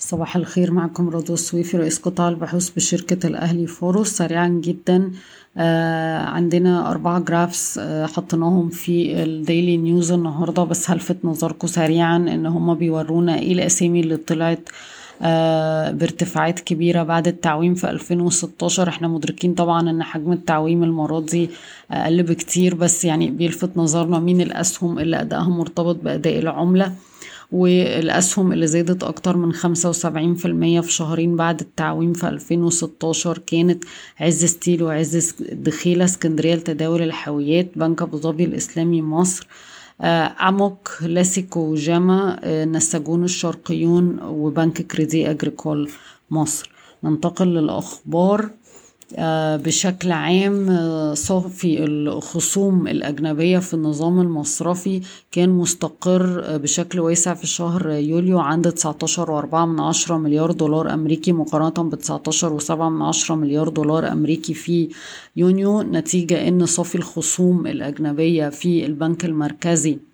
صباح الخير معكم رضوى السويفي رئيس قطاع البحوث بشركة الأهلي فاروس سريعا جدا آه عندنا أربعة graphs آه حطيناهم في ال Daily News النهاردة بس هلفت نظركم سريعا إن هما بيورونا إيه الأسامي اللي طلعت آه بارتفاعات كبيرة بعد التعويم في 2016 إحنا مدركين طبعا إن حجم التعويم المرة دي أقل بكتير بس يعني بيلفت نظرنا مين الأسهم اللي أدائها مرتبط بأداء العملة. والأسهم اللي زادت أكتر من 75% في شهرين بعد التعويم في 2016 كانت عز Steel وعز دخيلة اسكندرية لتداول الحاويات بنك أبو ظبي الإسلامي مصر أموك لاسيكو جاما نساجون الشرقيون وبنك كريدي أجريكول مصر. ننتقل للأخبار. بشكل عام صافي الخصوم الأجنبية في النظام المصرفي كان مستقر بشكل واسع في شهر يوليو عند 19.4 من عشرة مليار دولار أمريكي مقارنة ب 19.7 من عشرة مليار دولار أمريكي في يونيو نتيجة أن صافي الخصوم الأجنبية في البنك المركزي.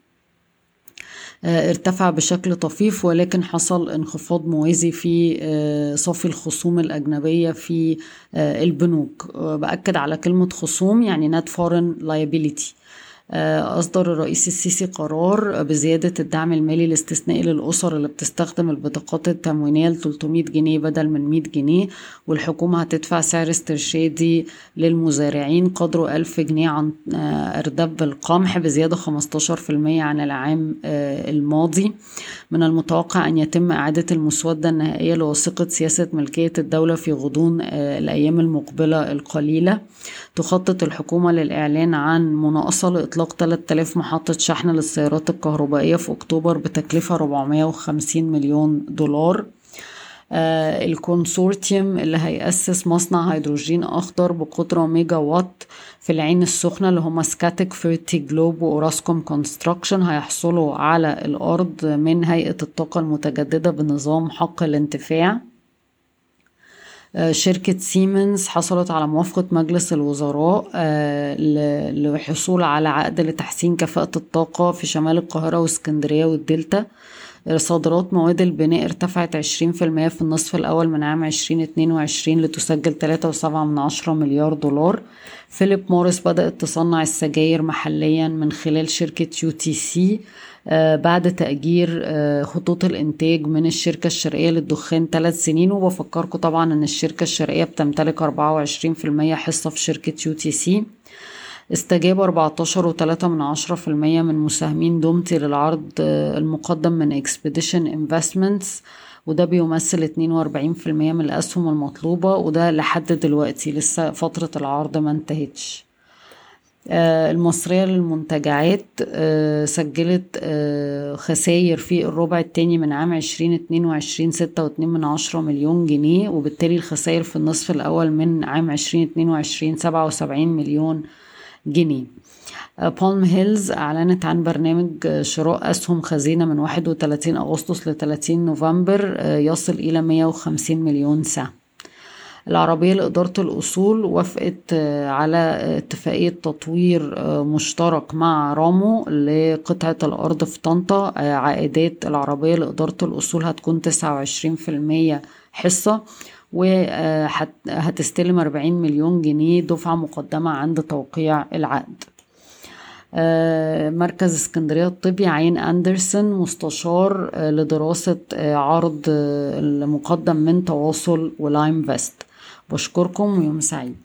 ارتفع بشكل طفيف ولكن حصل انخفاض موازي في صافي الخصوم الأجنبية في البنوك. بأكد على كلمة خصوم يعني net foreign liability. أصدر الرئيس السيسي قرار بزيادة الدعم المالي الاستثنائي للأسر اللي بتستخدم البطاقات التموينية ل 300 جنيه بدل من 100 جنيه والحكومة هتدفع سعر استرشادي للمزارعين قدره 1000 جنيه عن أردب القمح بزيادة 15% عن العام الماضي. من المتوقع أن يتم إعادة المسودة النهائية لوثيقة سياسة ملكية الدولة في غضون الأيام المقبلة القليلة. تخطط الحكومة للإعلان عن مناقصة لإطلاق 3000 محطة شحن للسيارات الكهربائية في أكتوبر بتكلفة 450 مليون دولار. آه ال consortium اللي هيأسس مصنع هيدروجين أخضر بقدرة ميجا وات في العين السخنة اللي هما Scatec Fertiglobe و Orascom Construction هيحصلوا على الأرض من هيئة الطاقة المتجددة بنظام حق الانتفاع. شركة سيمنز حصلت على موافقة مجلس الوزراء للحصول على عقد لتحسين كفاءة الطاقة في شمال القاهرة واسكندرية والدلتا. صادرات مواد البناء ارتفعت 20% في النصف الأول من عام 2022 لتسجل 3.7 من عشرة مليار دولار. فيليب موريس بدأت تصنع السجاير محليا من خلال شركة UTC بعد تأجير خطوط الإنتاج من الشركة الشرقية للدخان ثلاث سنين. وبفكركم طبعا إن الشركة الشرقية بتمتلك 24% حصة في شركة UTC. استجاب 14 وتلاتة من مساهمين دومتي للعرض المقدم من Expedition Investments وده بيمثل اتنين وأربعين في المية من الأسهم المطلوبة وده لحد دلوقتي لسه فترة العرض ما انتهتش. المصرية للمنتجعات سجلت خسائر في الربع التاني من عام عشرين اتنين وعشرين ستة واتنين من عشرة مليون جنيه وبالتالي الخسائر في النصف الأول من عام عشرين اتنين وعشرين سبعة وسبعين مليون جنيه. بالم هيلز أعلنت عن برنامج شراء أسهم خزينة من 31 أغسطس ل 30 نوفمبر يصل إلى 150 مليون سهم. العربية لإدارة الأصول وافقت على اتفاقية تطوير مشترك مع رامو لقطعة الأرض في طنطا. عائدات العربية لإدارة الأصول هتكون 29% حصة. وهتستلم 40 مليون جنيه دفعة مقدمة عند توقيع العقد. مركز اسكندرية الطبي عين أندرسون مستشار لدراسة عرض المقدم من تواصل ولايم فيست. بشكركم ويوم سعيد.